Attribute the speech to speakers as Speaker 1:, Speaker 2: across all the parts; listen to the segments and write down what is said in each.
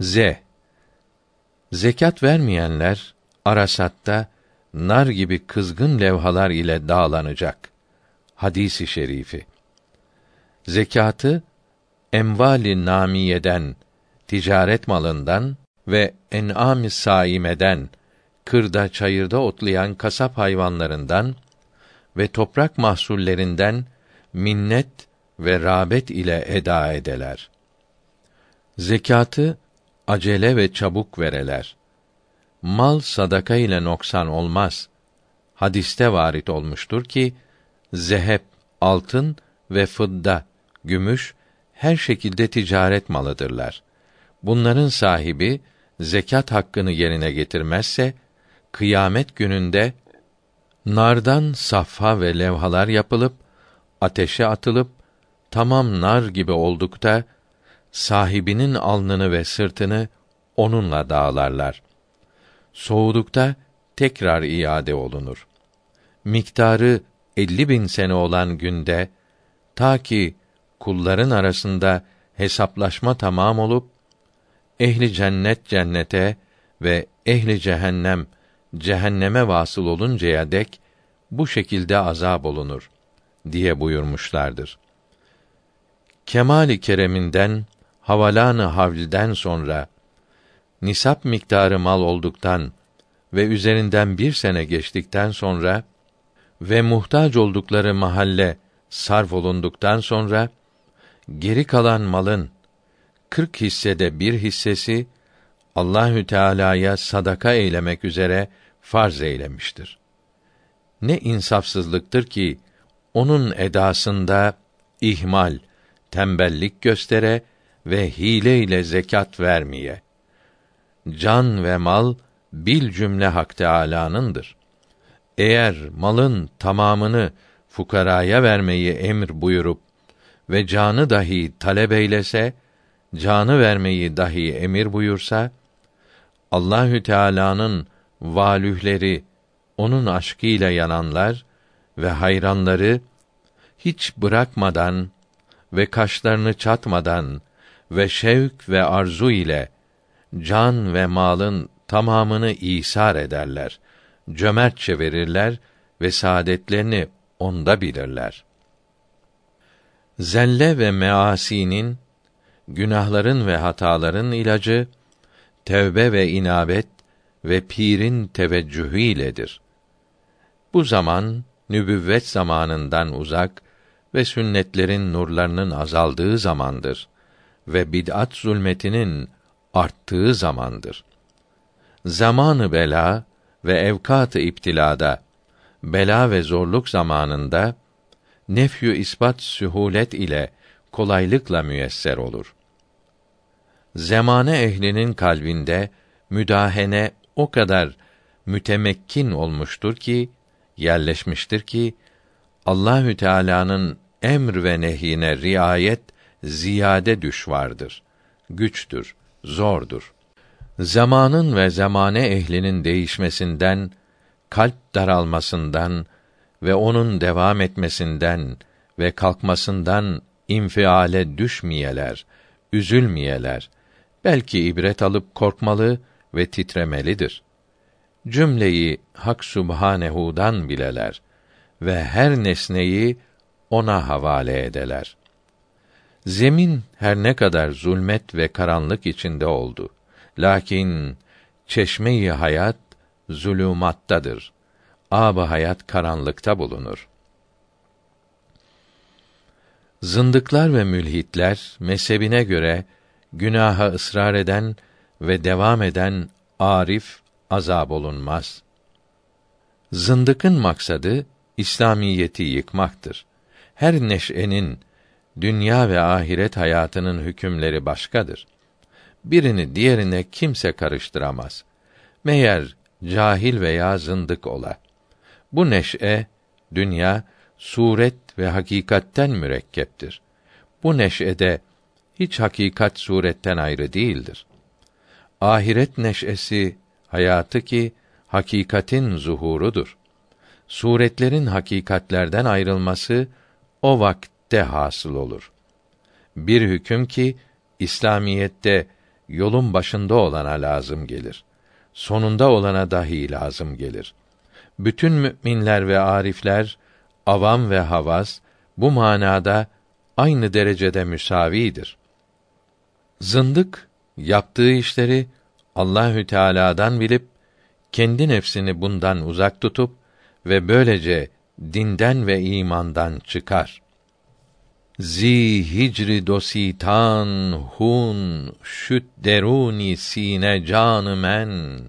Speaker 1: Z. Zekat vermeyenler Arasat'ta nar gibi kızgın levhalar ile dağlanacak. Hadisi şerifi. Zekatı emvali namiyeden, ticaret malından ve en'am-ı saimeden, kırda çayırda otlayan kasap hayvanlarından ve toprak mahsullerinden minnet ve rağbet ile eda edeler. Zekatı acele ve çabuk vereler. Mal sadaka ile noksan olmaz. Hadiste varit olmuştur ki zehep, altın ve fıdda, gümüş her şekilde ticaret malıdırlar. Bunların sahibi zekat hakkını yerine getirmezse kıyamet gününde nardan safha ve levhalar yapılıp ateşe atılıp tamam nar gibi oldukta sahibinin alnını ve sırtını onunla dağlarlar. Soğudukta tekrar iade olunur. Miktarı elli bin sene olan günde ta ki kulların arasında hesaplaşma tamam olup ehli cennet cennete ve ehli cehennem cehenneme vasıl oluncaya dek bu şekilde azab olunur diye buyurmuşlardır. Kemali kereminden havalanı havlden sonra nisap miktarı mal olduktan ve üzerinden bir sene geçtikten sonra ve muhtaç oldukları mahalle sarf olunduktan sonra geri kalan malın kırk hissede bir hissesi Allahü Teala'ya sadaka eylemek üzere farz eylemiştir. Ne insafsızlıktır ki onun edasında ihmal, tembellik göstere ve hile ile zekat vermeye. Can ve mal bil cümle Hak Teâlâ'nındır. Eğer malın tamamını fukaraya vermeyi emir buyurup ve canı dahi talep eylese, canı vermeyi dahi emir buyursa, Allahü Teala'nın valühleri onun aşkıyla yananlar ve hayranları hiç bırakmadan ve kaşlarını çatmadan ve şevk ve arzu ile can ve malın tamamını isar ederler. Cömertçe verirler ve saadetlerini onda bilirler. Zelle ve measinin günahların ve hataların ilacı tevbe ve inabet ve pirin teveccühü iledir. Bu zaman nübüvvet zamanından uzak ve sünnetlerin nurlarının azaldığı zamandır ve bid'at zulmetinin arttığı zamandır. Zamanı bela ve evkat-ı iptilada bela ve zorluk zamanında nefyü ispat sühulet ile kolaylıkla müyesser olur. Zemane ehlinin kalbinde müdahene o kadar mütemekkin olmuştur ki yerleşmiştir ki Allahü Teala'nın emr ve nehyine riayet ziyade düş vardır. Güçtür, zordur. Zamanın ve zamane ehlinin değişmesinden, kalp daralmasından ve onun devam etmesinden ve kalkmasından infiale düşmeyeler, üzülmeyeler. Belki ibret alıp korkmalı ve titremelidir. Cümleyi Hak Subhanehu'dan bileler ve her nesneyi ona havale edeler. Zemin her ne kadar zulmet ve karanlık içinde oldu. Lakin çeşmeyi hayat zulümattadır. Âb-ı hayat karanlıkta bulunur. Zındıklar ve mülhitler mezhebine göre günaha ısrar eden ve devam eden arif azab olunmaz. Zındıkın maksadı İslamiyeti yıkmaktır. Her neşenin dünya ve ahiret hayatının hükümleri başkadır. Birini diğerine kimse karıştıramaz. Meğer cahil veya zındık ola. Bu neşe, dünya, suret ve hakikatten mürekkeptir. Bu neşede hiç hakikat suretten ayrı değildir. Ahiret neşesi hayatı ki hakikatin zuhurudur. Suretlerin hakikatlerden ayrılması o vakitte hasıl olur. Bir hüküm ki İslamiyette yolun başında olana lazım gelir. Sonunda olana dahi lazım gelir. Bütün müminler ve arifler, avam ve havas bu manada aynı derecede müsavidir. Zındık yaptığı işleri Allahü Teala'dan bilip kendi nefsini bundan uzak tutup ve böylece dinden ve imandan çıkar. Zi hicri dositan hun şüt deruni sine canı men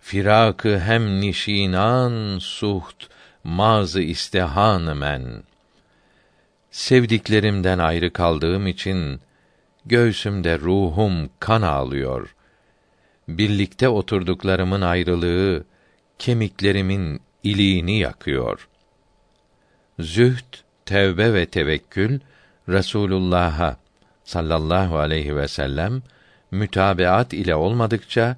Speaker 1: firakı hem nişinan suht mazı istehan men sevdiklerimden ayrı kaldığım için göğsümde ruhum kan ağlıyor. Birlikte oturduklarımın ayrılığı kemiklerimin iliğini yakıyor. Zühd, tevbe ve tevekkül Resulullah'a sallallahu aleyhi ve sellem mütabeat ile olmadıkça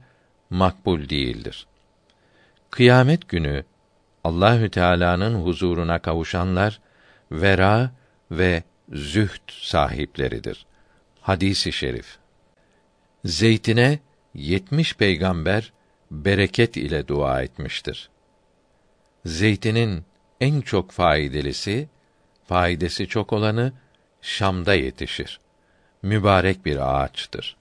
Speaker 1: makbul değildir. Kıyamet günü Allahü Teala'nın huzuruna kavuşanlar vera ve zühd sahipleridir. Hadisi şerif. Zeytine yetmiş peygamber bereket ile dua etmiştir. Zeytinin en çok faydalısı, faydası çok olanı Şam'da yetişir. Mübarek bir ağaçtır.